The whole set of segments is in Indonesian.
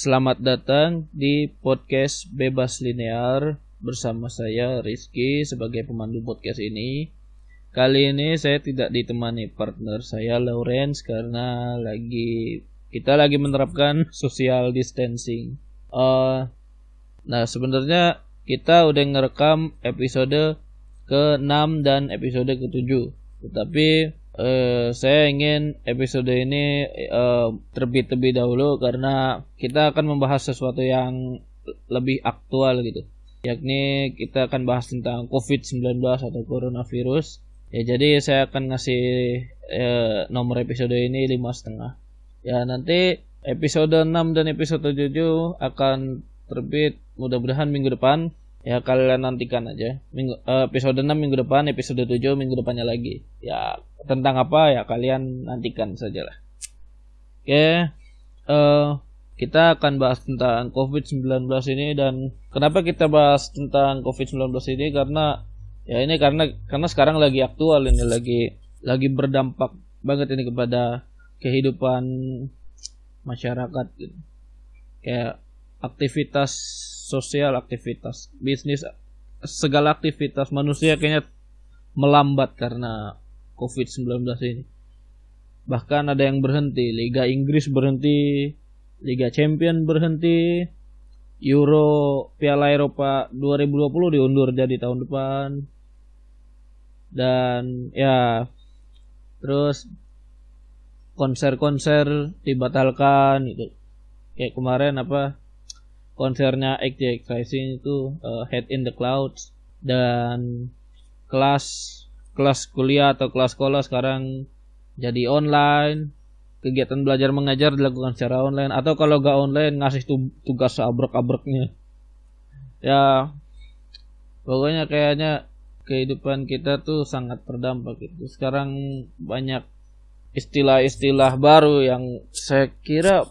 Selamat datang di podcast Bebas Linear bersama saya Rizky sebagai pemandu podcast ini. Kali ini saya tidak ditemani partner saya Lawrence karena lagi kita lagi menerapkan social distancing. Uh, nah sebenarnya kita udah ngerekam episode ke-6 dan episode ke-7. Tetapi Uh, saya ingin episode ini uh, terbit terlebih dahulu karena kita akan membahas sesuatu yang lebih aktual gitu. Yakni kita akan bahas tentang COVID-19 atau coronavirus. Ya jadi saya akan ngasih uh, nomor episode ini lima setengah. Ya nanti episode 6 dan episode 7 akan terbit. Mudah-mudahan minggu depan ya kalian nantikan aja. Minggu uh, episode 6 minggu depan episode 7 minggu depannya lagi. Ya tentang apa ya kalian nantikan saja lah oke uh, kita akan bahas tentang COVID-19 ini dan kenapa kita bahas tentang COVID-19 ini? Karena ya ini karena karena sekarang lagi aktual ini lagi lagi berdampak banget ini kepada kehidupan masyarakat. Gitu. kayak aktivitas sosial, aktivitas bisnis, segala aktivitas manusia kayaknya melambat karena COVID-19 ini. Bahkan ada yang berhenti, Liga Inggris berhenti, Liga Champion berhenti, Euro Piala Eropa 2020 diundur jadi tahun depan. Dan ya terus konser-konser dibatalkan gitu. Kayak kemarin apa konsernya XJ Rising itu uh, Head in the Clouds dan kelas kelas kuliah atau kelas sekolah sekarang jadi online. Kegiatan belajar mengajar dilakukan secara online atau kalau gak online ngasih tugas abrek-abreknya. Ya pokoknya kayaknya kehidupan kita tuh sangat terdampak itu sekarang banyak istilah-istilah baru yang saya kira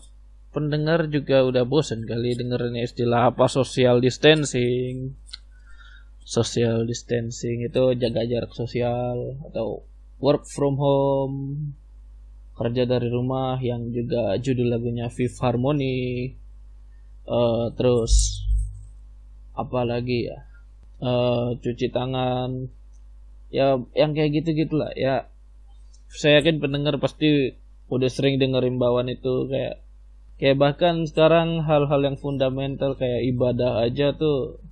pendengar juga udah bosen kali dengerin istilah apa social distancing. Social distancing itu jaga jarak sosial atau work from home. Kerja dari rumah yang juga judul lagunya Fifth Harmony. Uh, terus apa lagi ya? Uh, cuci tangan. Ya yang kayak gitu gitulah ya. Saya yakin pendengar pasti udah sering dengerin bawaan itu kayak kayak bahkan sekarang hal-hal yang fundamental kayak ibadah aja tuh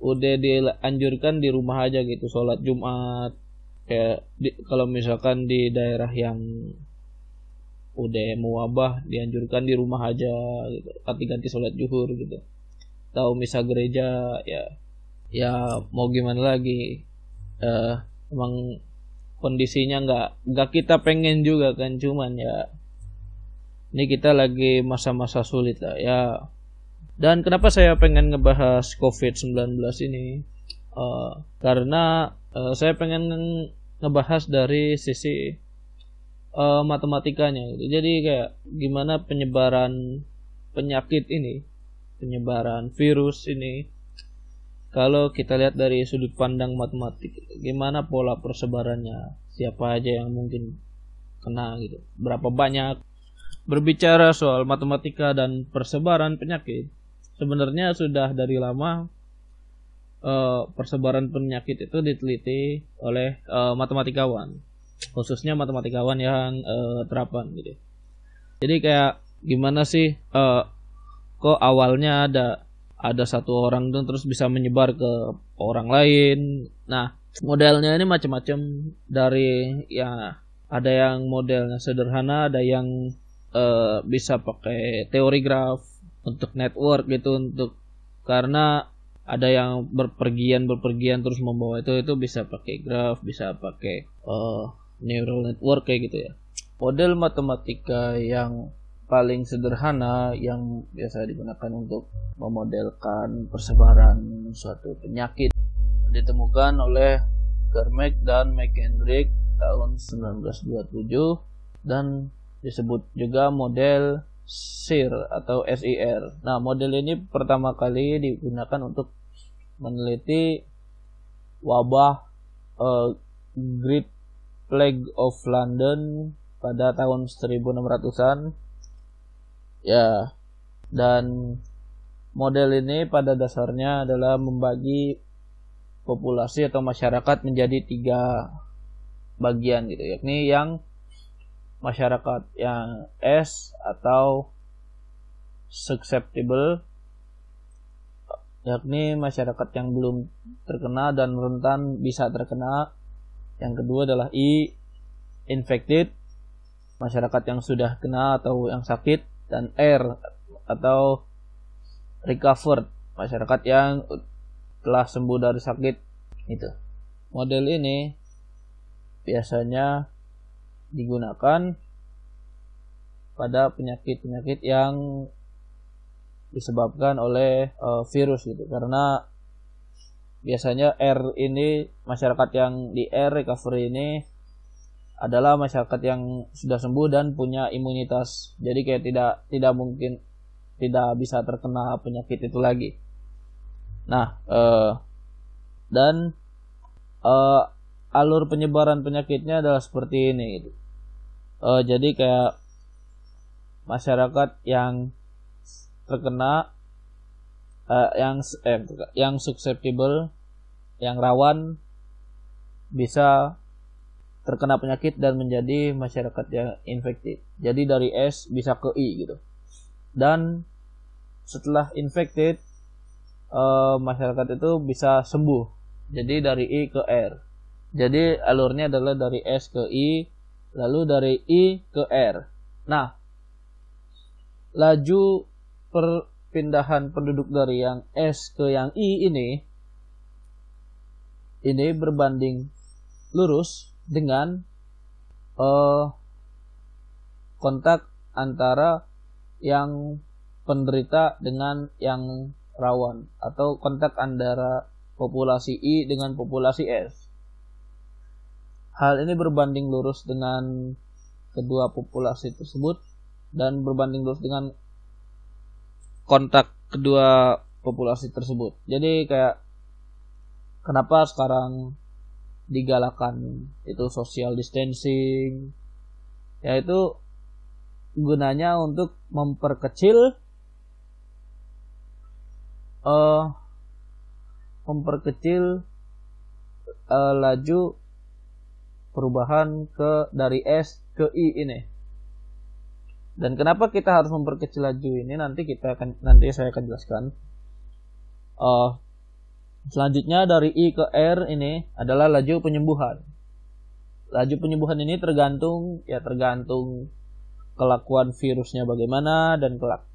udah dianjurkan di rumah aja gitu sholat Jumat. Kayak kalau misalkan di daerah yang udah mewabah dianjurkan di rumah aja gitu. Ganti-ganti sholat zuhur gitu. Tahu misa gereja ya ya mau gimana lagi. Uh, emang kondisinya nggak nggak kita pengen juga kan cuman ya ini kita lagi masa-masa sulit lah ya. Dan kenapa saya pengen ngebahas COVID-19 ini? Uh, karena uh, saya pengen ngebahas dari sisi uh, matematikanya gitu. jadi kayak gimana penyebaran penyakit ini penyebaran virus ini. Kalau kita lihat dari sudut pandang matematik gimana pola persebarannya? Siapa aja yang mungkin kena gitu? Berapa banyak berbicara soal matematika dan persebaran penyakit, sebenarnya sudah dari lama uh, persebaran penyakit itu diteliti oleh uh, matematikawan, khususnya matematikawan yang uh, terapan gitu. Jadi kayak gimana sih uh, kok awalnya ada ada satu orang dan terus bisa menyebar ke orang lain. Nah, modelnya ini macam-macam dari ya ada yang modelnya sederhana, ada yang uh, bisa pakai teori graf untuk network gitu untuk karena ada yang berpergian berpergian terus membawa itu itu bisa pakai graf bisa pakai uh, neural network kayak gitu ya. Model matematika yang paling sederhana yang biasa digunakan untuk memodelkan persebaran suatu penyakit ditemukan oleh Kermek dan McKendrick tahun 1927 dan disebut juga model SIR atau SIR. Nah, model ini pertama kali digunakan untuk meneliti wabah uh, Great Plague of London pada tahun 1600-an. Ya, dan model ini pada dasarnya adalah membagi populasi atau masyarakat menjadi tiga bagian gitu yakni yang masyarakat yang S atau susceptible yakni masyarakat yang belum terkena dan rentan bisa terkena. Yang kedua adalah I infected masyarakat yang sudah kena atau yang sakit dan R atau recovered masyarakat yang telah sembuh dari sakit itu. Model ini biasanya digunakan pada penyakit-penyakit yang disebabkan oleh uh, virus gitu. Karena biasanya R ini masyarakat yang di R recovery ini adalah masyarakat yang sudah sembuh dan punya imunitas. Jadi kayak tidak tidak mungkin tidak bisa terkena penyakit itu lagi. Nah uh, dan uh, alur penyebaran penyakitnya adalah seperti ini gitu. Uh, jadi kayak masyarakat yang terkena uh, yang eh, yang susceptible yang rawan bisa terkena penyakit dan menjadi masyarakat yang infektif. Jadi dari S bisa ke I gitu. Dan setelah infected uh, masyarakat itu bisa sembuh. Jadi dari I ke R. Jadi alurnya adalah dari S ke I, lalu dari I ke R. Nah, laju perpindahan penduduk dari yang S ke yang I ini ini berbanding lurus dengan uh, kontak antara yang penderita dengan yang rawan atau kontak antara populasi I dengan populasi S. Hal ini berbanding lurus dengan kedua populasi tersebut dan berbanding lurus dengan kontak kedua populasi tersebut. Jadi kayak kenapa sekarang digalakan itu social distancing yaitu gunanya untuk memperkecil uh, memperkecil uh, laju perubahan ke dari S ke I ini dan kenapa kita harus memperkecil laju ini nanti kita akan nanti saya akan jelaskan. Uh, selanjutnya dari I ke R ini adalah laju penyembuhan. Laju penyembuhan ini tergantung ya tergantung kelakuan virusnya bagaimana dan kelak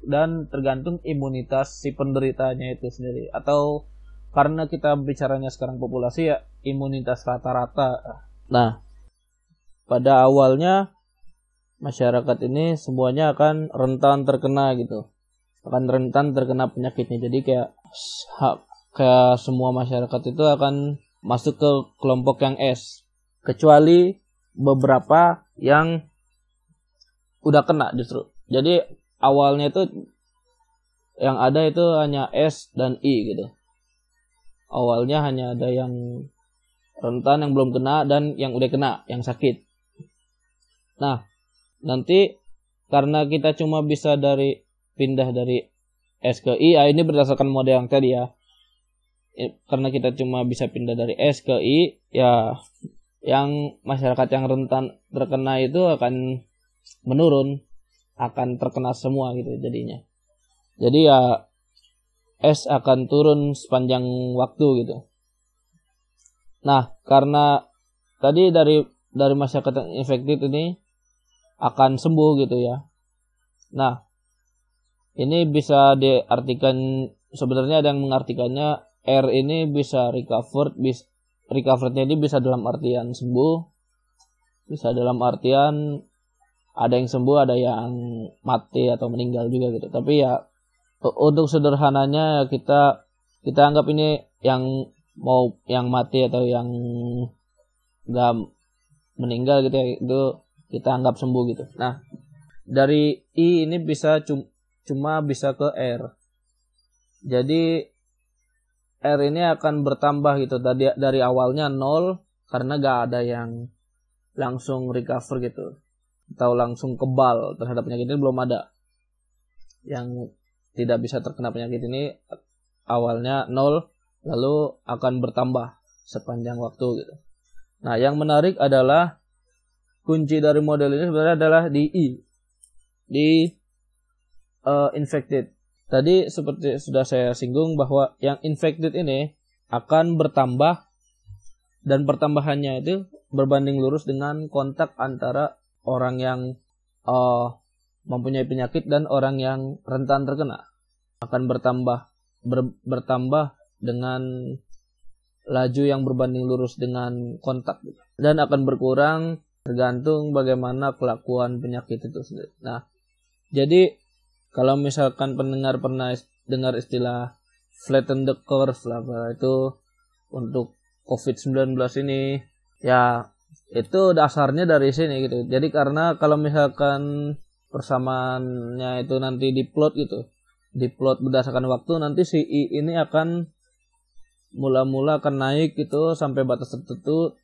dan tergantung imunitas si penderitanya itu sendiri atau karena kita bicaranya sekarang populasi ya imunitas rata-rata. Nah, pada awalnya masyarakat ini semuanya akan rentan terkena gitu. Akan rentan terkena penyakitnya. Jadi kayak kayak semua masyarakat itu akan masuk ke kelompok yang S. Kecuali beberapa yang udah kena justru. Jadi awalnya itu yang ada itu hanya S dan I gitu. Awalnya hanya ada yang rentan yang belum kena dan yang udah kena yang sakit nah nanti karena kita cuma bisa dari pindah dari S ke I, ah, ini berdasarkan model yang tadi ya. Karena kita cuma bisa pindah dari S ke I, ya yang masyarakat yang rentan terkena itu akan menurun, akan terkena semua gitu jadinya. Jadi ya S akan turun sepanjang waktu gitu. Nah, karena tadi dari dari masyarakat yang infektif ini akan sembuh gitu ya. Nah, ini bisa diartikan sebenarnya ada yang mengartikannya R ini bisa recovered, bis recoverednya ini bisa dalam artian sembuh, bisa dalam artian ada yang sembuh, ada yang mati atau meninggal juga gitu. Tapi ya untuk sederhananya kita kita anggap ini yang mau yang mati atau yang nggak meninggal gitu ya itu kita anggap sembuh gitu. Nah, dari I ini bisa cuma bisa ke R. Jadi R ini akan bertambah gitu dari dari awalnya 0 karena gak ada yang langsung recover gitu atau langsung kebal terhadap penyakit ini belum ada. yang tidak bisa terkena penyakit ini awalnya nol lalu akan bertambah sepanjang waktu gitu. Nah, yang menarik adalah kunci dari model ini sebenarnya adalah di I. Di uh, infected. Tadi seperti sudah saya singgung bahwa yang infected ini akan bertambah dan pertambahannya itu berbanding lurus dengan kontak antara orang yang uh, mempunyai penyakit dan orang yang rentan terkena akan bertambah ber, bertambah dengan laju yang berbanding lurus dengan kontak dan akan berkurang tergantung bagaimana kelakuan penyakit itu sendiri. Nah, jadi kalau misalkan pendengar pernah dengar istilah flatten the curve lah itu untuk COVID-19 ini ya itu dasarnya dari sini gitu. Jadi karena kalau misalkan persamaannya itu nanti diplot gitu, diplot berdasarkan waktu nanti si I ini akan mula-mula akan naik gitu sampai batas tertentu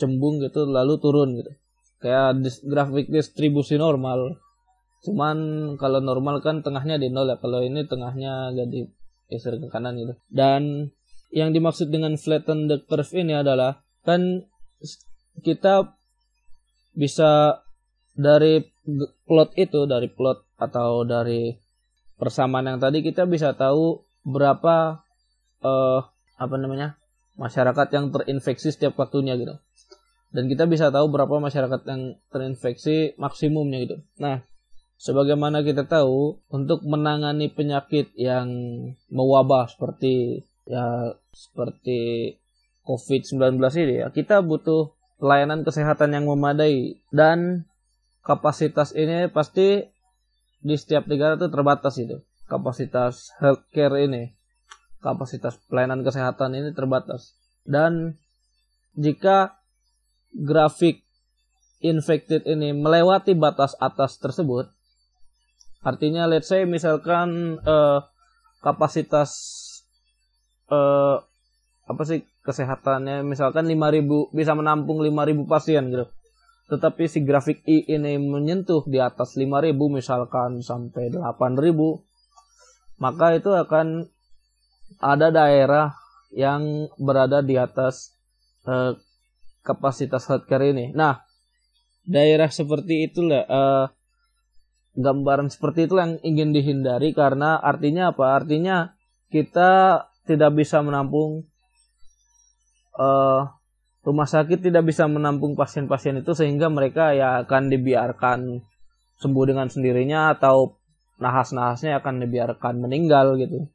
cembung gitu lalu turun gitu. Kayak dis grafik distribusi normal. Cuman kalau normal kan tengahnya di nol ya. Kalau ini tengahnya jadi geser ke kanan gitu. Dan yang dimaksud dengan flatten the curve ini adalah kan kita bisa dari plot itu dari plot atau dari persamaan yang tadi kita bisa tahu berapa uh, apa namanya masyarakat yang terinfeksi setiap waktunya gitu. Dan kita bisa tahu berapa masyarakat yang terinfeksi maksimumnya gitu. Nah sebagaimana kita tahu untuk menangani penyakit yang mewabah seperti ya seperti COVID-19 ini ya kita butuh pelayanan kesehatan yang memadai. Dan kapasitas ini pasti di setiap negara itu terbatas itu. Kapasitas healthcare ini kapasitas pelayanan kesehatan ini terbatas dan jika grafik infected ini melewati batas atas tersebut artinya let's say misalkan uh, kapasitas uh, apa sih kesehatannya misalkan 5000 bisa menampung 5000 pasien gitu. Tetapi si grafik I ini menyentuh di atas 5000 misalkan sampai 8000 maka itu akan ada daerah yang berada di atas eh, kapasitas healthcare ini. Nah, daerah seperti itulah eh, gambaran seperti itu yang ingin dihindari karena artinya apa? Artinya kita tidak bisa menampung uh, rumah sakit tidak bisa menampung pasien-pasien itu sehingga mereka ya akan dibiarkan sembuh dengan sendirinya atau nahas-nahasnya akan dibiarkan meninggal gitu.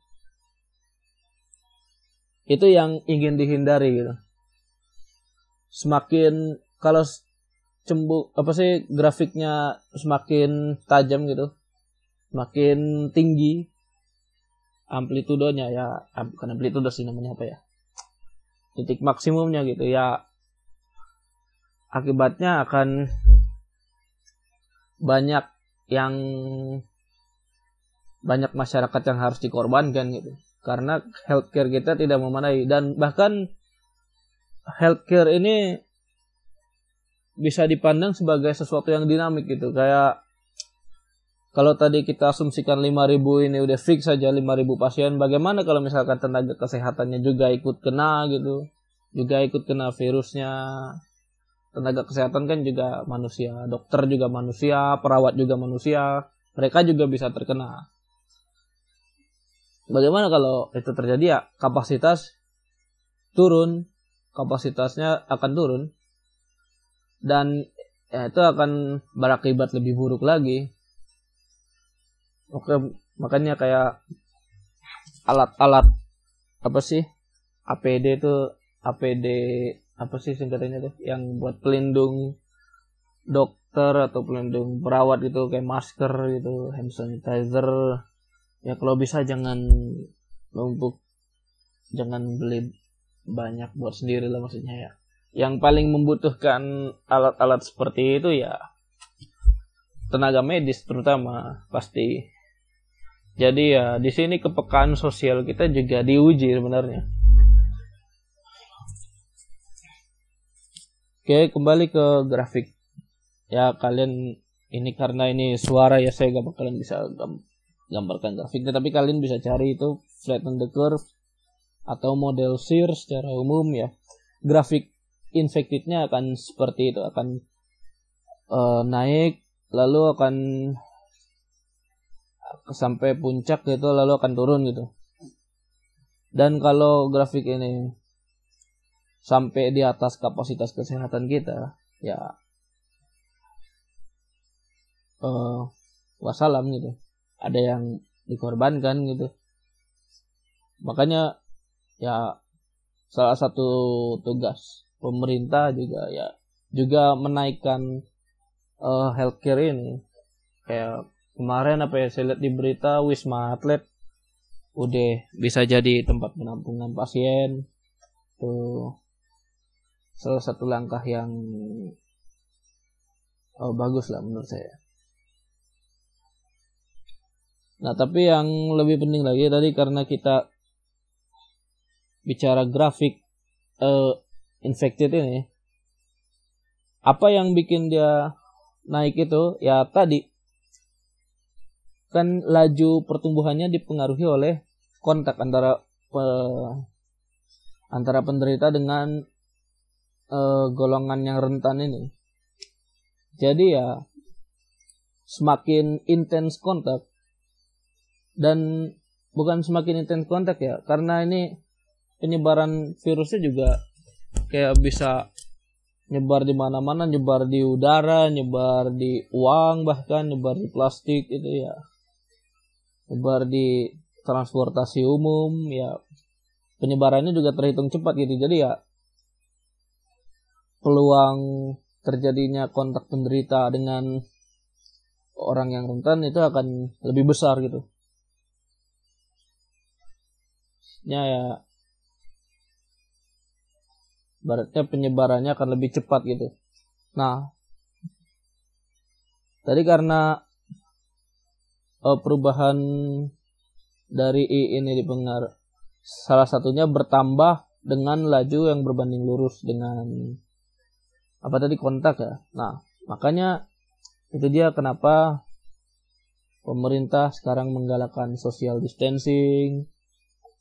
Itu yang ingin dihindari gitu. Semakin kalau cembu apa sih grafiknya semakin tajam gitu, semakin tinggi amplitudenya ya bukan amplitudo sih namanya apa ya titik maksimumnya gitu ya akibatnya akan banyak yang banyak masyarakat yang harus dikorbankan gitu karena healthcare kita tidak memadai dan bahkan healthcare ini bisa dipandang sebagai sesuatu yang dinamik gitu kayak kalau tadi kita asumsikan 5000 ini udah fix saja 5000 pasien, bagaimana kalau misalkan tenaga kesehatannya juga ikut kena gitu? Juga ikut kena virusnya. Tenaga kesehatan kan juga manusia, dokter juga manusia, perawat juga manusia, mereka juga bisa terkena. Bagaimana kalau itu terjadi ya kapasitas turun, kapasitasnya akan turun dan ya, itu akan berakibat lebih buruk lagi Oke, makanya kayak alat-alat apa sih? APD itu APD apa sih singkatannya tuh yang buat pelindung dokter atau pelindung perawat gitu kayak masker gitu, hand sanitizer. Ya kalau bisa jangan numpuk jangan beli banyak buat sendiri lah maksudnya ya. Yang paling membutuhkan alat-alat seperti itu ya tenaga medis terutama pasti jadi ya di sini kepekaan sosial kita juga diuji sebenarnya. Oke, kembali ke grafik. Ya kalian ini karena ini suara ya saya gak bakalan bisa gambarkan grafiknya tapi kalian bisa cari itu flatten the curve atau model SIR secara umum ya. Grafik infectednya akan seperti itu akan uh, naik lalu akan sampai puncak gitu lalu akan turun gitu. Dan kalau grafik ini sampai di atas kapasitas kesehatan kita ya uh, wassalam gitu ada yang dikorbankan gitu. Makanya ya salah satu tugas pemerintah juga ya juga menaikkan uh, healthcare ini. Kayak kemarin apa ya saya lihat di berita wisma atlet udah bisa jadi tempat penampungan pasien. Tuh. Salah satu langkah yang oh, bagus lah menurut saya Nah, tapi yang lebih penting lagi tadi karena kita bicara grafik uh, infected ini, apa yang bikin dia naik itu ya tadi kan laju pertumbuhannya dipengaruhi oleh kontak antara uh, antara penderita dengan uh, golongan yang rentan ini. Jadi ya semakin intens kontak dan bukan semakin intens kontak ya karena ini penyebaran virusnya juga kayak bisa nyebar di mana-mana nyebar di udara nyebar di uang bahkan nyebar di plastik itu ya. Nyebar di transportasi umum ya. Penyebarannya juga terhitung cepat gitu jadi ya peluang terjadinya kontak penderita dengan orang yang rentan itu akan lebih besar gitu ya ya baratnya penyebarannya akan lebih cepat gitu. Nah, tadi karena uh, perubahan dari I ini dipengaruhi salah satunya bertambah dengan laju yang berbanding lurus dengan apa tadi kontak ya. Nah, makanya itu dia kenapa pemerintah sekarang menggalakkan social distancing,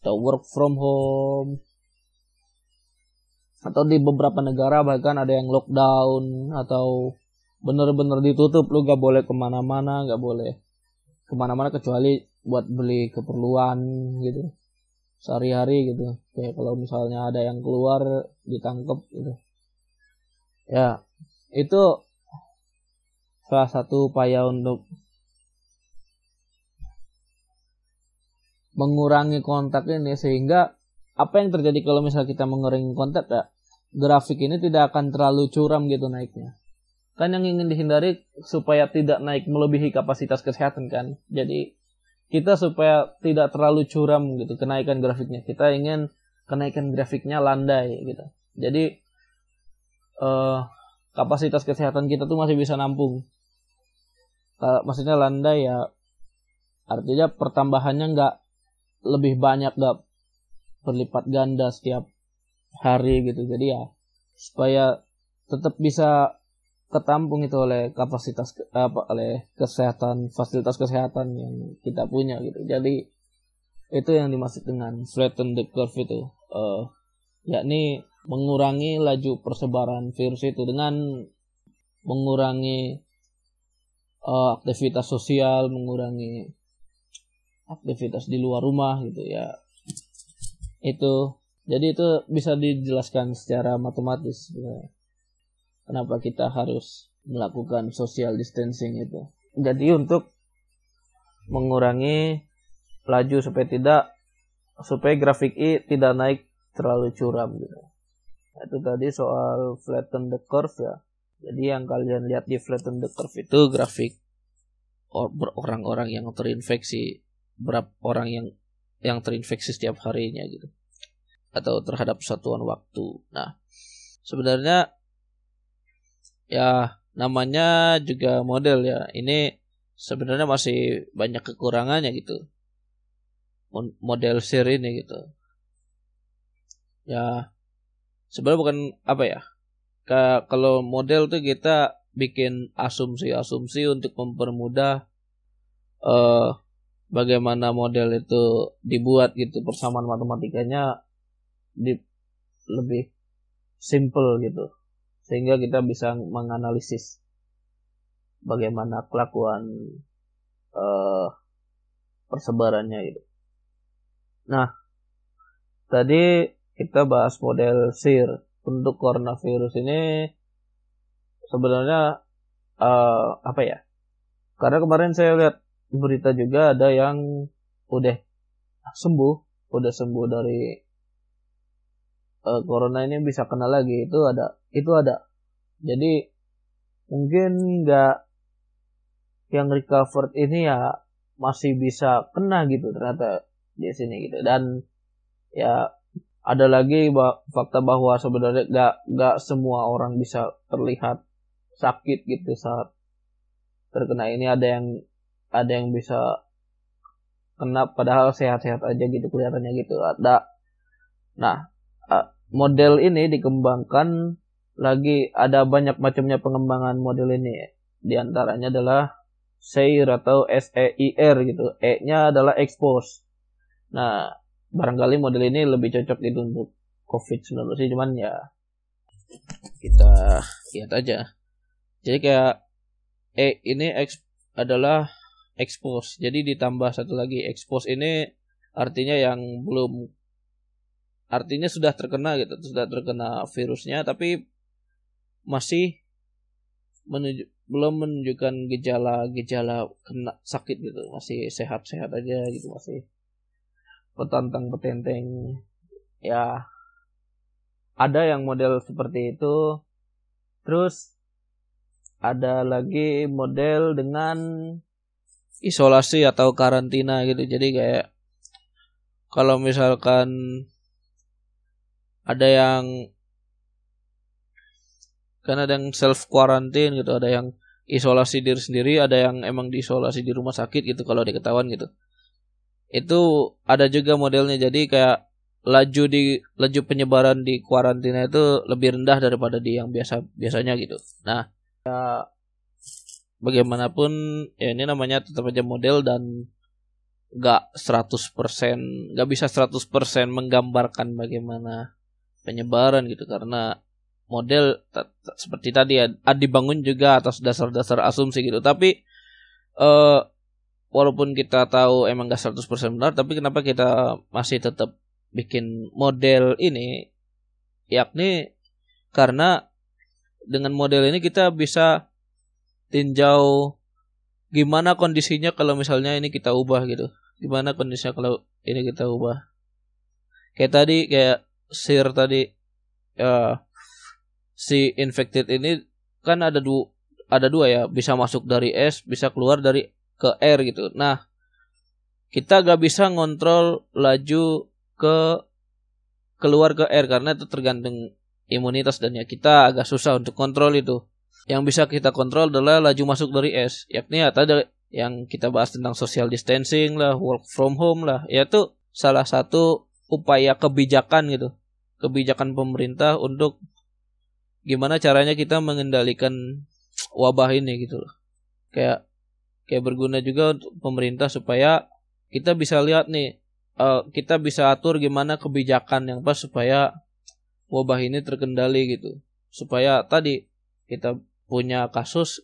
atau work from home. Atau di beberapa negara bahkan ada yang lockdown atau bener-bener ditutup. Lu gak boleh ke mana-mana gak boleh ke mana-mana kecuali buat beli keperluan gitu. Sehari-hari gitu. Kayak kalau misalnya ada yang keluar ditangkap gitu. Ya itu salah satu upaya untuk mengurangi kontak ini sehingga apa yang terjadi kalau misalnya kita mengurangi kontak ya grafik ini tidak akan terlalu curam gitu naiknya. Kan yang ingin dihindari supaya tidak naik melebihi kapasitas kesehatan kan. Jadi kita supaya tidak terlalu curam gitu kenaikan grafiknya. Kita ingin kenaikan grafiknya landai gitu. Jadi uh, kapasitas kesehatan kita tuh masih bisa nampung. Uh, maksudnya landai ya artinya pertambahannya nggak lebih banyak gak berlipat ganda setiap hari gitu. Jadi ya supaya tetap bisa ketampung itu oleh kapasitas apa oleh kesehatan fasilitas kesehatan yang kita punya gitu. Jadi itu yang dimaksud dengan flatten the curve itu. Uh, yakni mengurangi laju persebaran virus itu dengan mengurangi uh, aktivitas sosial mengurangi aktivitas di luar rumah gitu ya. Itu. Jadi itu bisa dijelaskan secara matematis ya. kenapa kita harus melakukan social distancing itu. Jadi untuk mengurangi laju supaya tidak supaya grafik I tidak naik terlalu curam gitu. Itu tadi soal flatten the curve ya. Jadi yang kalian lihat di flatten the curve itu grafik orang-orang yang terinfeksi berapa orang yang yang terinfeksi setiap harinya gitu atau terhadap satuan waktu. Nah, sebenarnya ya namanya juga model ya. Ini sebenarnya masih banyak kekurangannya gitu. Model seri ini gitu. Ya sebenarnya bukan apa ya. Kalau model tuh kita bikin asumsi-asumsi untuk mempermudah uh, bagaimana model itu dibuat gitu persamaan matematikanya di lebih simple gitu sehingga kita bisa menganalisis bagaimana kelakuan uh, persebarannya gitu. Nah, tadi kita bahas model SIR untuk coronavirus ini sebenarnya uh, apa ya? Karena kemarin saya lihat berita juga ada yang udah sembuh, udah sembuh dari uh, corona ini bisa kena lagi. Itu ada, itu ada. Jadi mungkin nggak yang recovered ini ya masih bisa kena gitu ternyata di sini gitu. Dan ya ada lagi fakta bahwa sebenarnya gak gak semua orang bisa terlihat sakit gitu saat terkena. Ini ada yang ada yang bisa kena padahal sehat-sehat aja gitu kelihatannya gitu ada. Nah model ini dikembangkan lagi ada banyak macamnya pengembangan model ini. Di antaranya adalah SEIR atau SEIR gitu. E-nya adalah expose. Nah barangkali model ini lebih cocok gitu untuk COVID-19 sih cuman ya kita lihat aja. Jadi kayak E ini adalah expose. Jadi ditambah satu lagi expose ini artinya yang belum artinya sudah terkena gitu, sudah terkena virusnya tapi masih menuju, belum menunjukkan gejala-gejala kena sakit gitu, masih sehat-sehat aja gitu, masih petantang petenteng. Ya ada yang model seperti itu. Terus ada lagi model dengan isolasi atau karantina gitu. Jadi kayak kalau misalkan ada yang kan ada yang self quarantine gitu ada yang isolasi diri sendiri ada yang emang diisolasi di rumah sakit gitu kalau diketahuan gitu. Itu ada juga modelnya. Jadi kayak laju di laju penyebaran di karantina itu lebih rendah daripada di yang biasa biasanya gitu. Nah ya bagaimanapun ya ini namanya tetap aja model dan gak 100% gak bisa 100% menggambarkan bagaimana penyebaran gitu. Karena model seperti tadi ya dibangun juga atas dasar-dasar asumsi gitu. Tapi uh, walaupun kita tahu emang gak 100% benar tapi kenapa kita masih tetap bikin model ini? Yakni karena dengan model ini kita bisa tinjau gimana kondisinya kalau misalnya ini kita ubah gitu. Gimana kondisinya kalau ini kita ubah. Kayak tadi kayak sir tadi ya si infected ini kan ada dua ada dua ya bisa masuk dari S bisa keluar dari ke R gitu. Nah kita gak bisa ngontrol laju ke keluar ke R karena itu tergantung imunitas dan ya kita agak susah untuk kontrol itu. Yang bisa kita kontrol adalah laju masuk dari S, yakni ya tadi yang kita bahas tentang social distancing lah, work from home lah, yaitu salah satu upaya kebijakan gitu. Kebijakan pemerintah untuk gimana caranya kita mengendalikan wabah ini gitu loh. Kayak kayak berguna juga untuk pemerintah supaya kita bisa lihat nih uh, kita bisa atur gimana kebijakan yang pas supaya wabah ini terkendali gitu. Supaya tadi kita punya kasus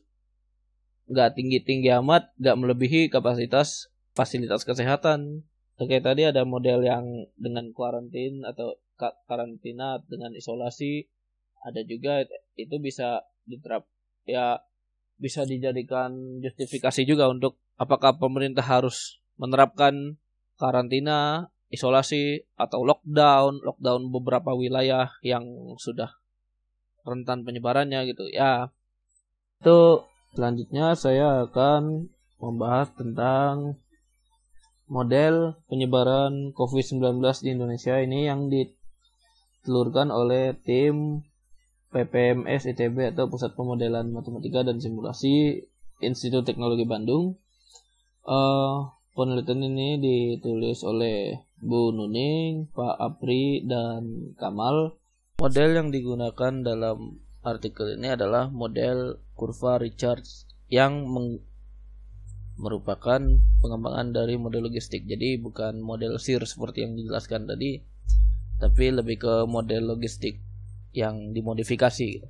nggak tinggi-tinggi amat, nggak melebihi kapasitas fasilitas kesehatan. Oke tadi ada model yang dengan kuarantin atau karantina dengan isolasi, ada juga itu bisa diterap ya bisa dijadikan justifikasi juga untuk apakah pemerintah harus menerapkan karantina, isolasi atau lockdown, lockdown beberapa wilayah yang sudah rentan penyebarannya gitu. Ya, itu selanjutnya saya akan membahas tentang model penyebaran COVID-19 di Indonesia ini yang ditelurkan oleh tim PPMS ITB atau Pusat Pemodelan Matematika dan Simulasi Institut Teknologi Bandung. Uh, penelitian ini ditulis oleh Bu Nuning, Pak Apri, dan Kamal. Model yang digunakan dalam artikel ini adalah model kurva Richards yang merupakan pengembangan dari model logistik. Jadi bukan model SIR seperti yang dijelaskan tadi, tapi lebih ke model logistik yang dimodifikasi.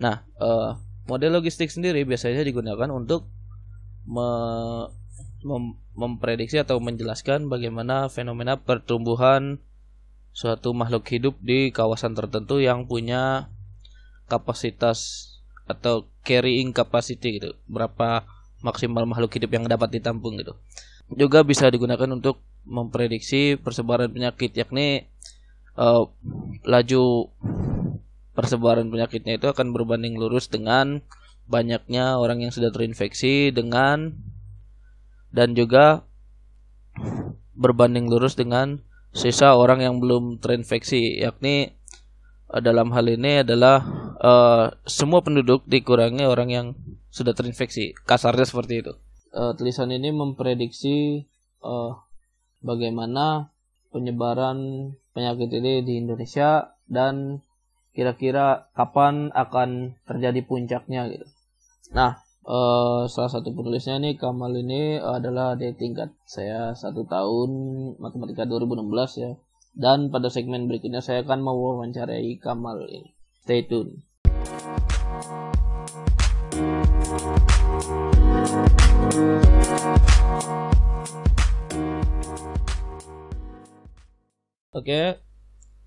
Nah, uh, model logistik sendiri biasanya digunakan untuk me mem memprediksi atau menjelaskan bagaimana fenomena pertumbuhan suatu makhluk hidup di kawasan tertentu yang punya kapasitas atau carrying capacity gitu. Berapa maksimal makhluk hidup yang dapat ditampung gitu. Juga bisa digunakan untuk memprediksi persebaran penyakit yakni uh, laju persebaran penyakitnya itu akan berbanding lurus dengan banyaknya orang yang sudah terinfeksi dengan dan juga berbanding lurus dengan sisa orang yang belum terinfeksi yakni uh, dalam hal ini adalah uh, semua penduduk dikurangi orang yang sudah terinfeksi. Kasarnya seperti itu. Uh, tulisan ini memprediksi uh, bagaimana penyebaran penyakit ini di Indonesia dan kira-kira kapan akan terjadi puncaknya gitu. Nah, uh, salah satu penulisnya nih Kamal ini adalah di tingkat saya satu tahun matematika 2016 ya. Dan pada segmen berikutnya saya akan mewawancarai Kamal ini. Stay tune. Oke,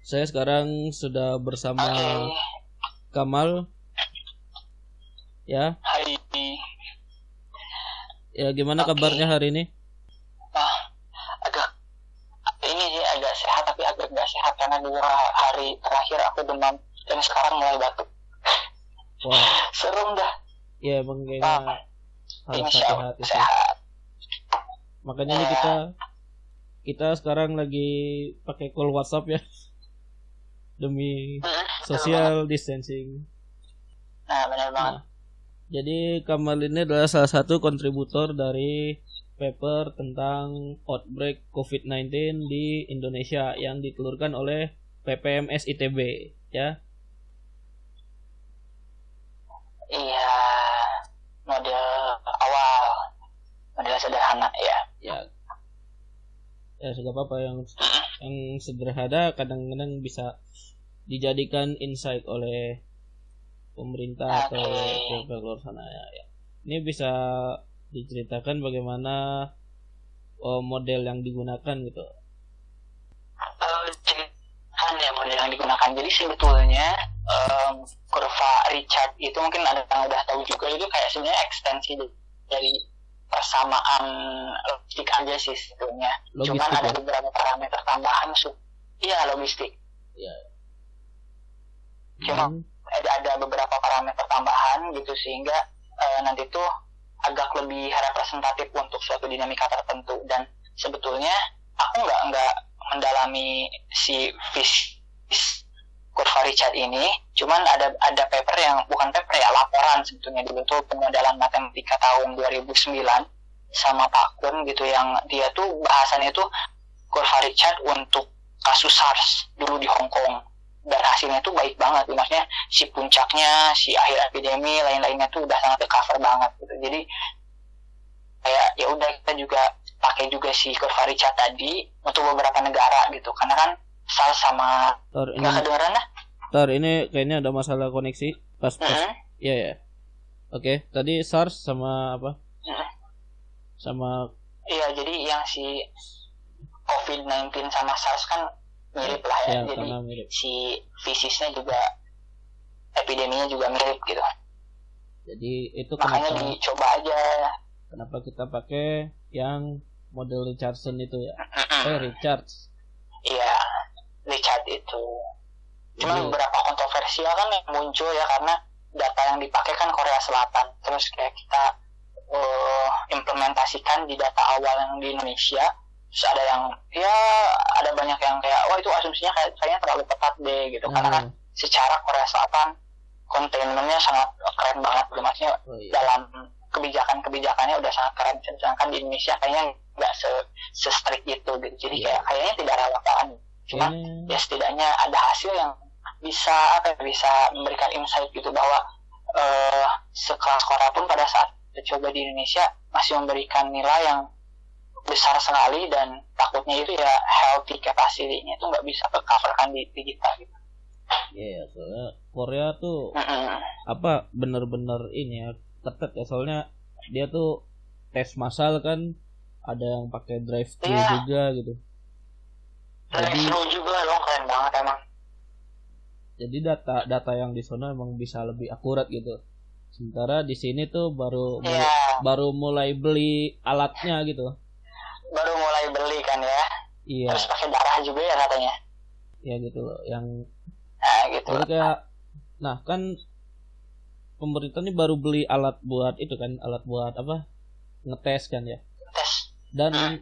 saya sekarang sudah bersama Kamal. Ya. Hai. Ya, gimana okay. kabarnya hari ini? Nah, agak ini sih agak sehat tapi agak nggak sehat karena dua hari terakhir aku demam dan sekarang mulai batuk. Wah. Serem dah. Ya, emang kayaknya harus hati-hati sehat. Makanya nih kita kita sekarang lagi pakai call WhatsApp ya demi social distancing. Nah, benar banget. Nah, jadi Kamal ini adalah salah satu kontributor dari paper tentang outbreak COVID-19 di Indonesia yang ditelurkan oleh PPMS ITB ya. Iya, model awal, model sederhana ya. Ya, ya segala apa yang yang sederhana kadang-kadang bisa dijadikan insight oleh pemerintah okay. atau pihak luar sana ya, ya. Ini bisa diceritakan bagaimana oh, model yang digunakan gitu. Uh, ya model yang digunakan. Jadi sebetulnya um, kurva Richard itu mungkin ada yang udah tahu juga itu kayak sebenarnya ekstensi dari persamaan logistik aja sih sebetulnya. Logistik, Cuman ada ya? beberapa parameter tambahan su iya logistik. Iya. Cuma hmm. ada, ada beberapa parameter tambahan gitu sehingga uh, nanti tuh agak lebih representatif untuk suatu dinamika tertentu dan sebetulnya aku nggak nggak mendalami si fish kurva Richard ini cuman ada ada paper yang bukan paper ya laporan sebetulnya dulu tuh pemodelan matematika tahun 2009 sama Pak Kun gitu yang dia tuh bahasannya tuh kurva Richard untuk kasus SARS dulu di Hong Kong. Dan hasilnya tuh baik banget maksudnya si puncaknya si akhir epidemi lain-lainnya tuh udah sangat cover banget gitu. Jadi kayak ya udah kita juga pakai juga si kurva Richard tadi untuk beberapa negara gitu. Karena kan SARS sama Tor, ini kedengaran dah Tor, ini kayaknya ada masalah koneksi. Pas pas uh-huh. ya ya oke tadi SARS sama apa? Sama iya jadi yang si COVID-19 sama SARS kan mirip lah ya, ya jadi mirip. si fisisnya juga epideminya juga mirip gitu. Jadi itu makanya kenapa, dicoba aja. kenapa kita pakai yang model Richardson itu ya? Eh Richards. Iya Richard itu cuma hmm. beberapa kontroversial kan yang muncul ya karena data yang dipakai kan Korea Selatan terus kayak kita uh, implementasikan di data awal yang di Indonesia terus ada yang ya ada banyak yang kayak wah itu asumsinya kayak kayaknya terlalu ketat deh gitu hmm. karena kan hmm. secara Korea Selatan kontainmennya sangat keren banget gitu maksudnya oh, iya. dalam kebijakan-kebijakannya udah sangat keren sedangkan di Indonesia kayaknya nggak se, se strict itu gitu jadi yeah. kayak kayaknya tidak relevan cuma hmm. ya setidaknya ada hasil yang bisa apa ya, bisa memberikan insight gitu bahwa uh, sekelas Korea pun pada saat coba di Indonesia masih memberikan nilai yang besar sekali dan takutnya itu ya healthy capacity-nya itu nggak bisa tercoverkan di digital gitu. Iya, yeah, soalnya Korea tuh mm -hmm. apa bener-bener ini ya ketat ya soalnya dia tuh tes massal kan ada yang pakai drive thru yeah. juga gitu. Drive thru juga loh keren banget emang. Jadi data data yang di sana emang bisa lebih akurat gitu. Sementara di sini tuh baru yeah. baru mulai beli alatnya gitu baru mulai beli kan ya iya terus pakai darah juga ya katanya ya gitu loh yang nah gitu jadi kayak nah kan pemerintah ini baru beli alat buat itu kan alat buat apa ngetes kan ya tes dan hmm.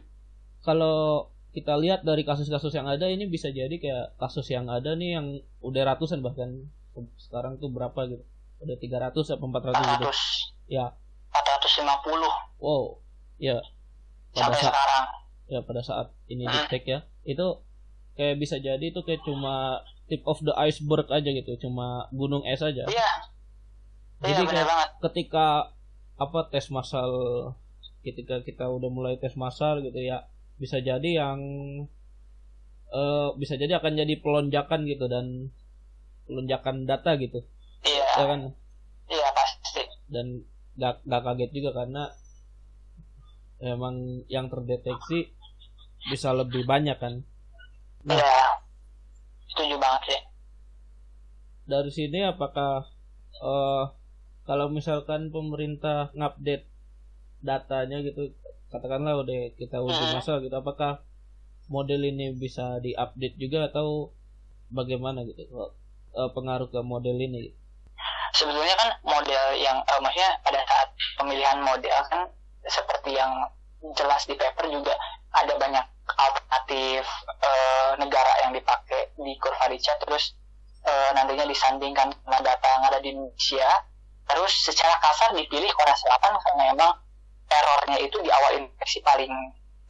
kalau kita lihat dari kasus-kasus yang ada ini bisa jadi kayak kasus yang ada nih yang udah ratusan bahkan. Sekarang tuh berapa gitu? Udah 300 atau 400 400 gitu. Ya. 450 wow. Ya. Pada sampai saat, sekarang. Ya pada saat ini di tag ya. Itu kayak bisa jadi itu kayak cuma tip of the iceberg aja gitu. Cuma gunung es aja. Iya. Jadi iya, kayak banget. ketika apa tes masal ketika kita udah mulai tes masal gitu ya bisa jadi yang uh, bisa jadi akan jadi pelonjakan gitu dan pelonjakan data gitu. Iya. Ya kan? Iya pasti. Dan gak, gak kaget juga karena emang yang terdeteksi bisa lebih banyak kan? Nah, ya setuju banget sih. dari sini apakah uh, kalau misalkan pemerintah ngupdate datanya gitu katakanlah udah kita uji hmm. masa gitu apakah model ini bisa diupdate juga atau bagaimana gitu uh, pengaruh ke model ini? Sebetulnya kan model yang uh, maksudnya pada saat pemilihan model kan seperti yang jelas di paper juga ada banyak alternatif e, negara yang dipakai di kurva Richa terus e, nantinya disandingkan dengan data yang ada di Indonesia. Terus secara kasar dipilih Korea Selatan karena emang errornya itu di awal infeksi paling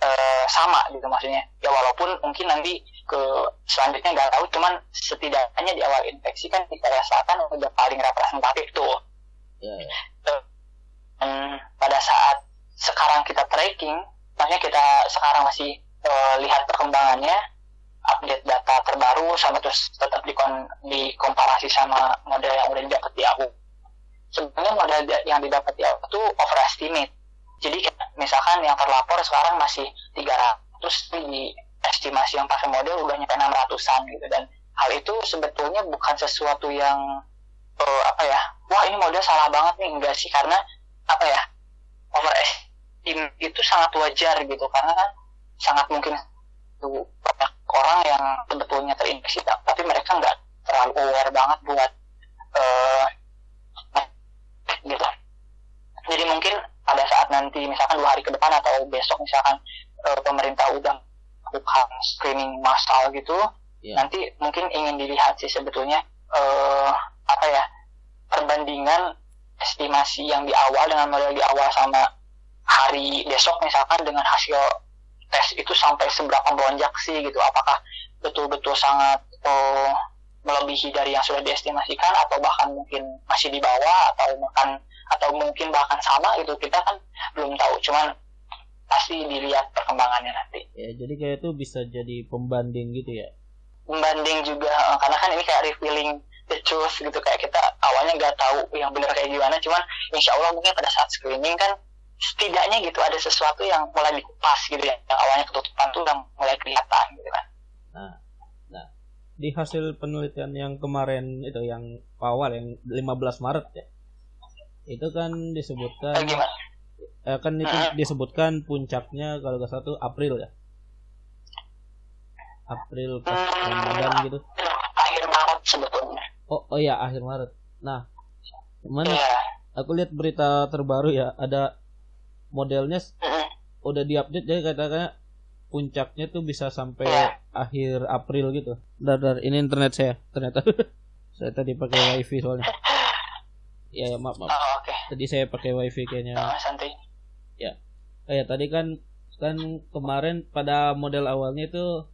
e, sama gitu maksudnya ya walaupun mungkin nanti ke selanjutnya nggak tahu cuman setidaknya di awal infeksi kan di Korea Selatan udah paling representatif tuh yeah. Ya. dan pada saat sekarang kita tracking, maksudnya kita sekarang masih uh, lihat perkembangannya, update data terbaru sama terus tetap dikon dikomparasi sama model yang udah didapat di aku. Sebenarnya model yang didapat di aku itu overestimate. Jadi misalkan yang terlapor sekarang masih 300, terus di estimasi yang pakai model udah nyampe 600-an gitu. Dan hal itu sebetulnya bukan sesuatu yang uh, apa ya wah ini model salah banget nih. Enggak sih karena apa ya overestimate itu sangat wajar gitu. Karena kan sangat mungkin tuh banyak orang yang sebetulnya terinfeksi tapi mereka nggak terlalu aware banget buat uh, gitu. Jadi mungkin pada saat nanti misalkan dua hari ke depan atau besok misalkan uh, pemerintah udah bukan screening massal gitu yeah. nanti mungkin ingin dilihat sih sebetulnya uh, apa ya perbandingan estimasi yang di awal dengan model di awal sama hari besok misalkan dengan hasil tes itu sampai seberapa melonjak sih gitu apakah betul-betul sangat oh, melebihi dari yang sudah diestimasikan atau bahkan mungkin masih di bawah atau bahkan atau mungkin bahkan sama gitu kita kan belum tahu. Cuman pasti dilihat perkembangannya nanti. Ya jadi kayak itu bisa jadi pembanding gitu ya? Pembanding juga eh, karena kan ini kayak revealing the truth gitu kayak kita awalnya nggak tahu yang benar kayak gimana cuman insya Allah mungkin pada saat screening kan setidaknya gitu ada sesuatu yang mulai dikupas gitu ya yang awalnya ketutupan tuh udah mulai kelihatan gitu kan. Nah nah di hasil penelitian yang kemarin itu yang awal yang 15 Maret ya itu kan disebutkan eh, eh, kan itu disebutkan puncaknya kalau nggak satu April ya. April pas hmm, Ramadan gitu. Akhir Maret sebetulnya. Oh oh ya akhir Maret. Nah cuman yeah. aku lihat berita terbaru ya ada modelnya udah diupdate jadi katanya puncaknya tuh bisa sampai yeah. akhir April gitu. Dar, dar ini internet saya ternyata. Saya tadi pakai wifi soalnya. Ya, ya maaf maaf. Oh, okay. Tadi saya pakai wifi kayaknya. Oh, santai. Ya. Oh, ya tadi kan kan kemarin pada model awalnya itu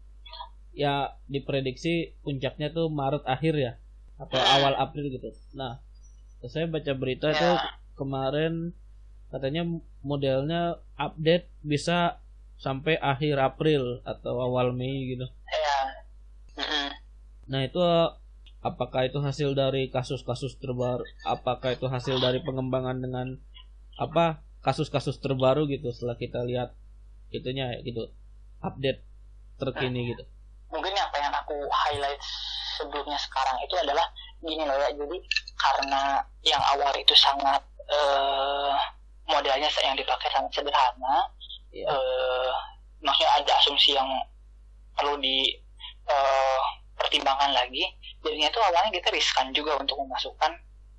ya diprediksi puncaknya tuh Maret akhir ya atau awal April gitu. Nah, saya baca berita yeah. tuh kemarin katanya modelnya update bisa sampai akhir April atau awal Mei gitu. Iya. Nah itu apakah itu hasil dari kasus-kasus terbaru? Apakah itu hasil dari pengembangan dengan apa kasus-kasus terbaru gitu setelah kita lihat itunya gitu update terkini gitu. mungkin yang pengen aku highlight sebelumnya sekarang itu adalah gini loh ya jadi karena yang awal itu sangat eh, modelnya yang dipakai sangat sederhana Iya. eh, maksudnya ada asumsi yang perlu di eh, pertimbangkan lagi jadinya itu awalnya kita riskan juga untuk memasukkan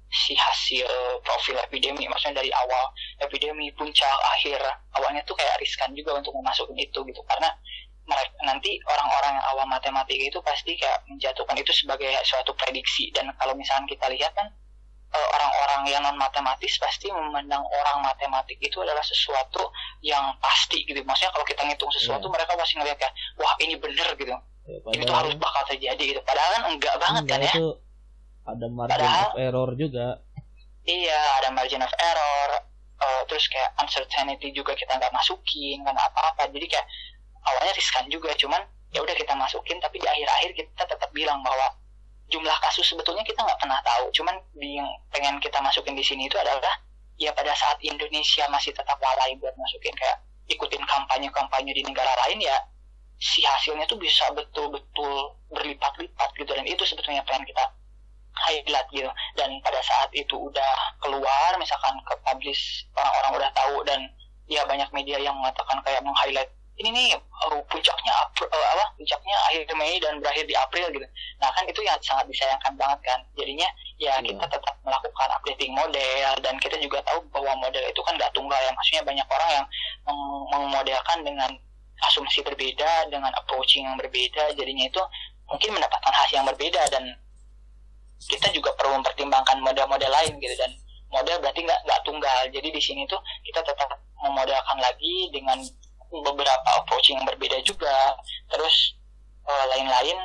si hasil profil epidemi maksudnya dari awal epidemi puncak akhir. Awalnya tuh kayak riskan juga untuk memasukin itu gitu. Karena mereka nanti orang-orang yang awam matematika itu pasti kayak menjatuhkan itu sebagai suatu prediksi. Dan kalau misalkan kita lihat kan eh, orang-orang yang non matematis pasti memandang orang matematik itu adalah sesuatu yang pasti gitu. Maksudnya kalau kita ngitung sesuatu Iya. mereka pasti ngeliat kayak wah ini bener gitu Ya, ini tuh harus bakal terjadi gitu padahal kan enggak banget kan enggak, ya itu ada margin Padahal- of error juga. Iya, ada margin of error, eh, terus kayak uncertainty juga kita nggak masukin karena apa-apa. Jadi kayak awalnya riskan juga, cuman ya udah kita masukin, tapi di akhir-akhir kita tetap bilang bahwa jumlah kasus sebetulnya kita nggak pernah tahu. Cuman yang pengen kita masukin di sini itu adalah ya pada saat Indonesia masih tetap lalai buat masukin kayak ikutin kampanye-kampanye di negara lain ya si hasilnya tuh bisa betul-betul berlipat-lipat gitu. Dan itu sebetulnya pengen kita highlight gitu. Dan pada saat itu udah keluar misalkan ke publish orang-orang udah tahu dan ya banyak media yang mengatakan kayak meng-highlight ini nih uh, puncaknya Apr- uh, apa puncaknya akhir Mei dan berakhir di April gitu. Nah kan itu yang sangat disayangkan banget kan. Jadinya ya Iya. kita tetap melakukan updating model dan kita juga tahu bahwa model itu kan nggak tunggal ya. Maksudnya banyak orang yang meng- memodelkan dengan asumsi berbeda dengan approaching yang berbeda jadinya itu mungkin mendapatkan hasil yang berbeda dan kita juga perlu mempertimbangkan model-model lain gitu. Dan model berarti nggak nggak tunggal. Jadi di sini tuh kita tetap memodelkan lagi dengan beberapa approaching yang berbeda juga. Terus eh, lain-lain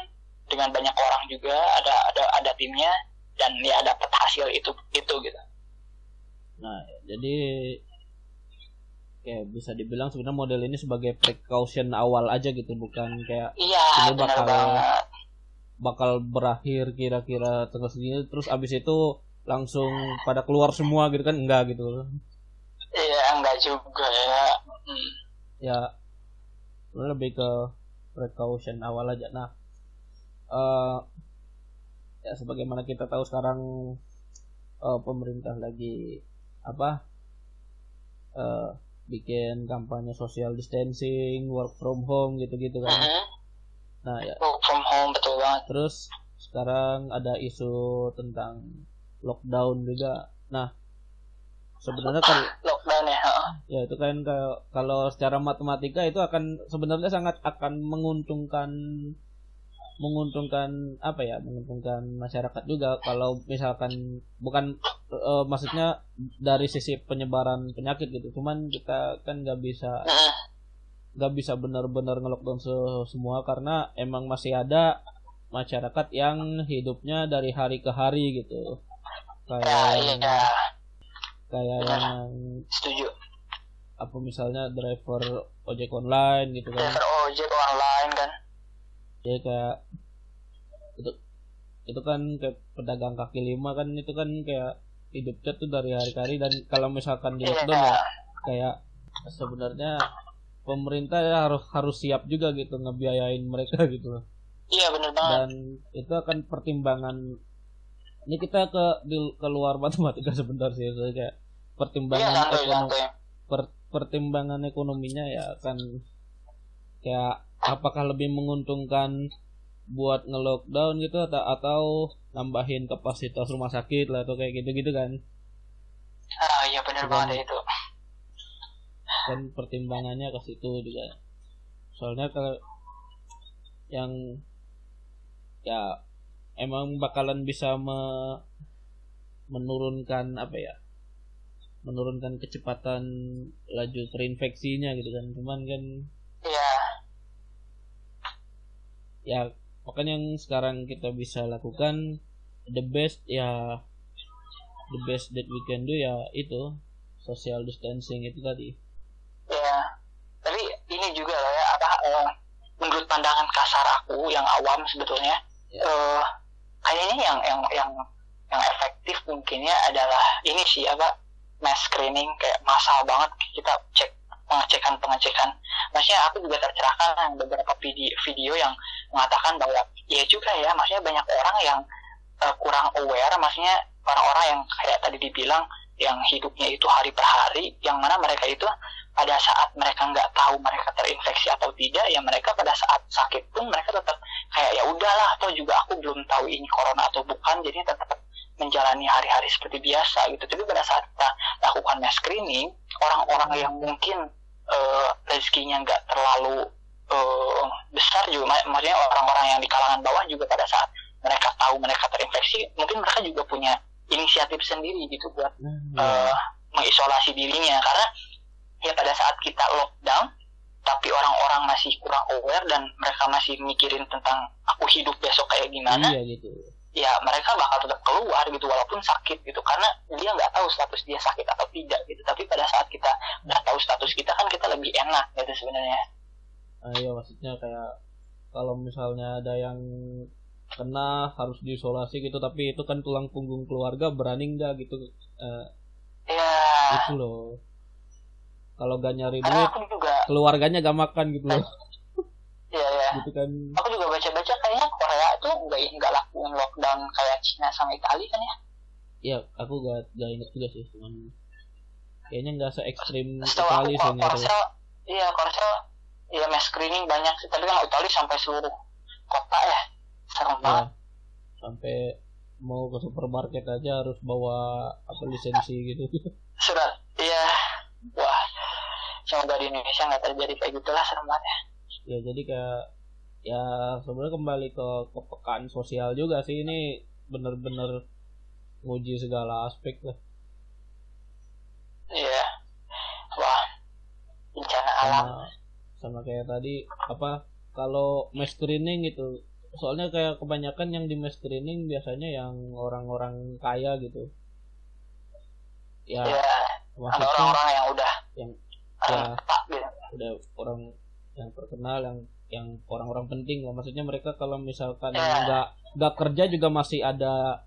dengan banyak orang juga ada ada ada timnya dan ya dapat hasil itu itu gitu. Nah, jadi kayak bisa dibilang sebenarnya model ini sebagai precaution awal aja gitu, bukan kayak iya Ini bakal- banget. bakal berakhir kira-kira tanggal segini terus abis itu langsung pada keluar semua gitu kan enggak gitu. Iya enggak juga ya. Hmm. ya lebih ke precaution awal aja. Nah eh ya sebagaimana kita tahu sekarang eh, pemerintah lagi apa eh bikin kampanye social distancing work from home gitu-gitu kan. Mhm. nah ya. Work from home betul banget. Terus sekarang ada isu tentang lockdown juga. Nah sebenarnya kan lockdown ya ya itu kan kalau kalau secara matematika itu akan sebenarnya sangat akan menguntungkan menguntungkan apa ya? Menguntungkan masyarakat juga kalau misalkan bukan eh, maksudnya dari sisi penyebaran penyakit gitu. Cuman kita kan nggak bisa Mhm. nggak bisa benar-benar ngelockdown se- semua karena emang masih ada masyarakat yang hidupnya dari hari ke hari gitu. Ya kayak iya yang ya. kayak yang setuju. apa misalnya driver ojek online gitu kan. Driver ojek online kan. Ya kayak itu itu kan kayak pedagang kaki lima kan itu kan kayak hidupnya tuh dari hari ke hari dan kalau misalkan di iya. lockdown ya kayak sebenarnya pemerintah ya harus harus siap juga gitu ngebiayain mereka gitu loh. Iya bener banget. Dan itu akan pertimbangan ini kita ke di keluar matematika sebentar sih so, kayak pertimbangan santai ekonomi per- pertimbangan ekonominya ya akan kayak apakah lebih menguntungkan buat nge-lockdown gitu atau atau nambahin kapasitas rumah sakit lah atau kayak gitu-gitu kan. Ah iya Cuman- banget ya itu. kan pertimbangannya ke situ juga. Soalnya kalau yang ya emang bakalan bisa me- menurunkan apa ya menurunkan kecepatan laju terinfeksinya gitu kan. Cuman kan iya. ya makanya yang sekarang kita bisa lakukan the best ya the best that we can do ya itu social distancing itu tadi ya tapi ini juga loh ya apa eh, menurut pandangan kasar aku yang awam sebetulnya Ya. eh, kayaknya yang yang yang yang efektif mungkinnya adalah ini sih apa mass screening kayak massal banget kita cek pengecekan pengecekan. Maksudnya aku juga tercerahkan beberapa video video yang mengatakan bahwa ya juga ya maksudnya banyak orang yang eh, kurang aware maksudnya orang-orang yang kayak tadi dibilang yang hidupnya itu hari per hari yang mana mereka itu pada saat mereka nggak tahu mereka terinfeksi atau tidak ya mereka pada saat sakit pun mereka tetap kayak ya udahlah atau juga aku belum tahu ini corona atau bukan jadi tetap menjalani hari-hari seperti biasa gitu. Tapi pada saat kita lakukan mass screening orang-orang yang mungkin eh, rezekinya nggak terlalu eh, besar juga. Mak- maksudnya orang-orang yang di kalangan bawah juga pada saat mereka tahu mereka terinfeksi mungkin mereka juga punya inisiatif sendiri gitu buat nah, eh, mengisolasi dirinya. Karena ya pada saat kita lockdown tapi orang-orang masih kurang aware dan mereka masih mikirin tentang aku hidup besok kayak gimana iya gitu ya mereka bakal tetap keluar gitu walaupun sakit gitu. Karena dia nggak tahu status dia sakit atau tidak gitu. Tapi pada saat kita udah tahu status kita kan kita lebih enak gitu sebenarnya. Ah, iya maksudnya kayak kalau misalnya ada yang kena harus diisolasi gitu. Tapi itu kan tulang punggung keluarga berani nggak gitu Eh, ya itu loh. Kalau gak nyari duit keluarganya gak makan gitu loh ya ya gitu kan. Aku juga baca-baca kayaknya Korea tuh nggak nggak lakuin lockdown kayak Cina sama Italia kan ya? Iya, aku gak, gak inget juga sih, cuman kayaknya nggak se ekstrim setahu aku Itali kok sih. Korsel iya Korsel ya mass screening banyak sih tapi kan Italia sampai seluruh kota ya serem Ya, banget. sampai mau ke supermarket aja harus bawa apa lisensi gitu. surat iya. Wah semoga di Indonesia nggak terjadi kayak gitulah serem banget ya ya jadi kayak ya sebenarnya kembali ke kepekaan sosial juga sih. Ini bener-bener nguji segala aspek lah. iya. Wah bencana alam. sama kayak tadi apa kalau mass screening gitu. Soalnya kayak kebanyakan yang di mass screening biasanya yang orang-orang kaya gitu. Ya ya orang-orang yang udah yang orang ya. tak gitu. udah orang yang terkenal yang yang orang-orang penting lah. Maksudnya mereka kalau misalkan Ya. nggak nggak kerja juga masih ada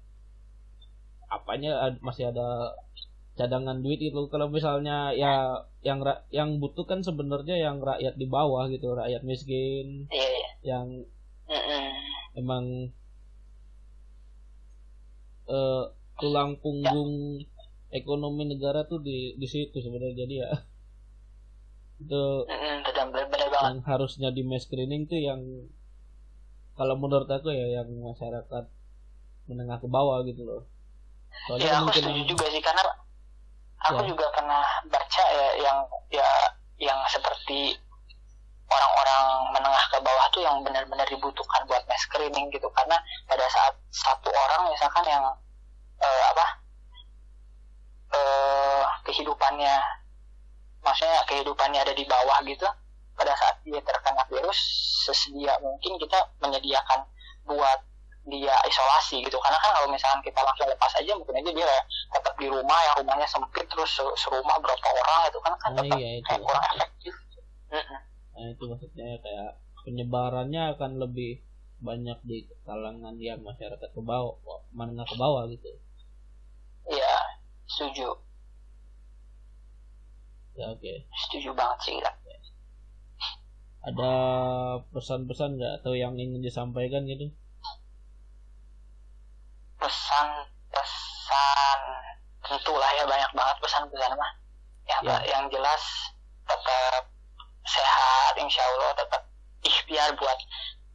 apanya ad- masih ada cadangan duit itu kalau misalnya ya yang yang butuh kan sebenarnya yang rakyat di bawah gitu rakyat miskin. Iya iya. Yang Mm-mm. emang eh, tulang punggung ekonomi negara tuh di di situ sebenarnya. Jadi ya itu Mm-mm, benar benar benar banget yang harusnya di mass screening tuh yang kalau menurut aku ya yang masyarakat menengah ke bawah gitu loh. Soalnya ya aku mungkin setuju juga sih karena aku Ya. juga pernah baca ya yang ya yang seperti orang-orang menengah ke bawah tuh yang benar-benar dibutuhkan buat mass screening gitu. Karena pada saat satu orang misalkan yang eh, apa eh kehidupannya maksudnya kehidupannya ada di bawah gitu pada saat dia terkena virus sesedia mungkin kita menyediakan buat dia isolasi gitu. Karena kan kalau misalkan kita langsung lepas aja mungkin aja dia tetap di rumah yang rumahnya sempit terus se- serumah berapa orang itu kan kan Oh, tetap iya, itu. kayak kurang efektif. Nah itu maksudnya kayak penyebarannya akan lebih banyak di kalangan yang masyarakat ke bawah menengah ke bawah gitu. Iya, setuju. Ya oke. Setuju banget sih Ira. Ada pesan-pesan nggak? Atau yang ingin disampaikan gitu? Pesan-pesan tentulah ya banyak banget pesan-pesan mah. Ya, Ya. yang jelas tetap sehat insya Allah tetap ikhtiar buat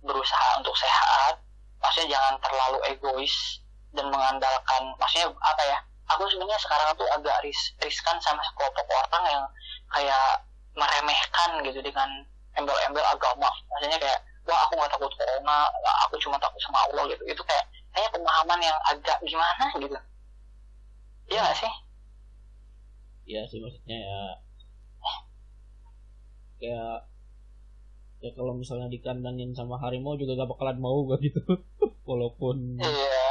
berusaha untuk sehat. Maksudnya jangan terlalu egois dan mengandalkan maksudnya apa ya? Aku sebenarnya sekarang tuh agak ris riskan sama sekelompok orang yang kayak meremehkan gitu dengan embel-embel agama. Maksudnya kayak wah aku nggak takut corona aku cuma takut sama Allah gitu. Itu kayak kayaknya pemahaman yang agak gimana gitu. Iya gak sih? Ya sih maksudnya ya. Kayak ya kalau misalnya dikandangin sama harimau juga gak bakalan mau gak gitu. Walaupun iya.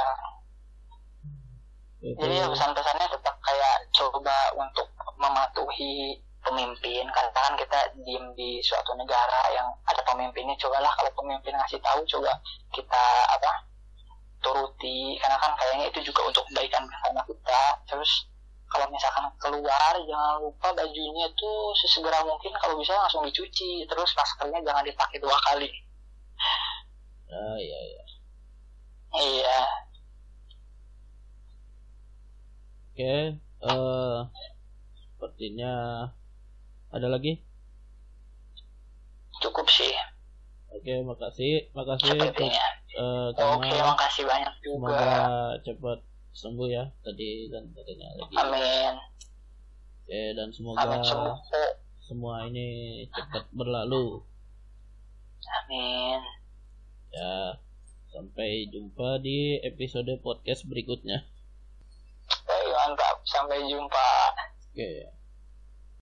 Itu jadi ya pesan-pesannya tetap kayak coba untuk mematuhi pemimpin karena kan kita diem di suatu negara yang ada pemimpinnya cobalah kalau pemimpin ngasih tahu coba kita apa turuti. Karena kan kayaknya itu juga untuk kebaikan bersama kita. Terus kalau misalkan keluar jangan lupa bajunya tuh sesegera mungkin kalau bisa langsung dicuci. Terus maskernya jangan dipakai dua kali. Ah iya iya. Iya. Oke eh sepertinya ada lagi? Cukup sih. Oke makasih. Makasih untuk eh oke Kamal. makasih banyak juga. semoga cepat sembuh ya tadi kan katanya lagi. Amin. Oke dan semoga amin sembuh semua ini cepat berlalu. Amin. Ya sampai jumpa di episode podcast berikutnya. Baik, mantap. Sampai jumpa. Oke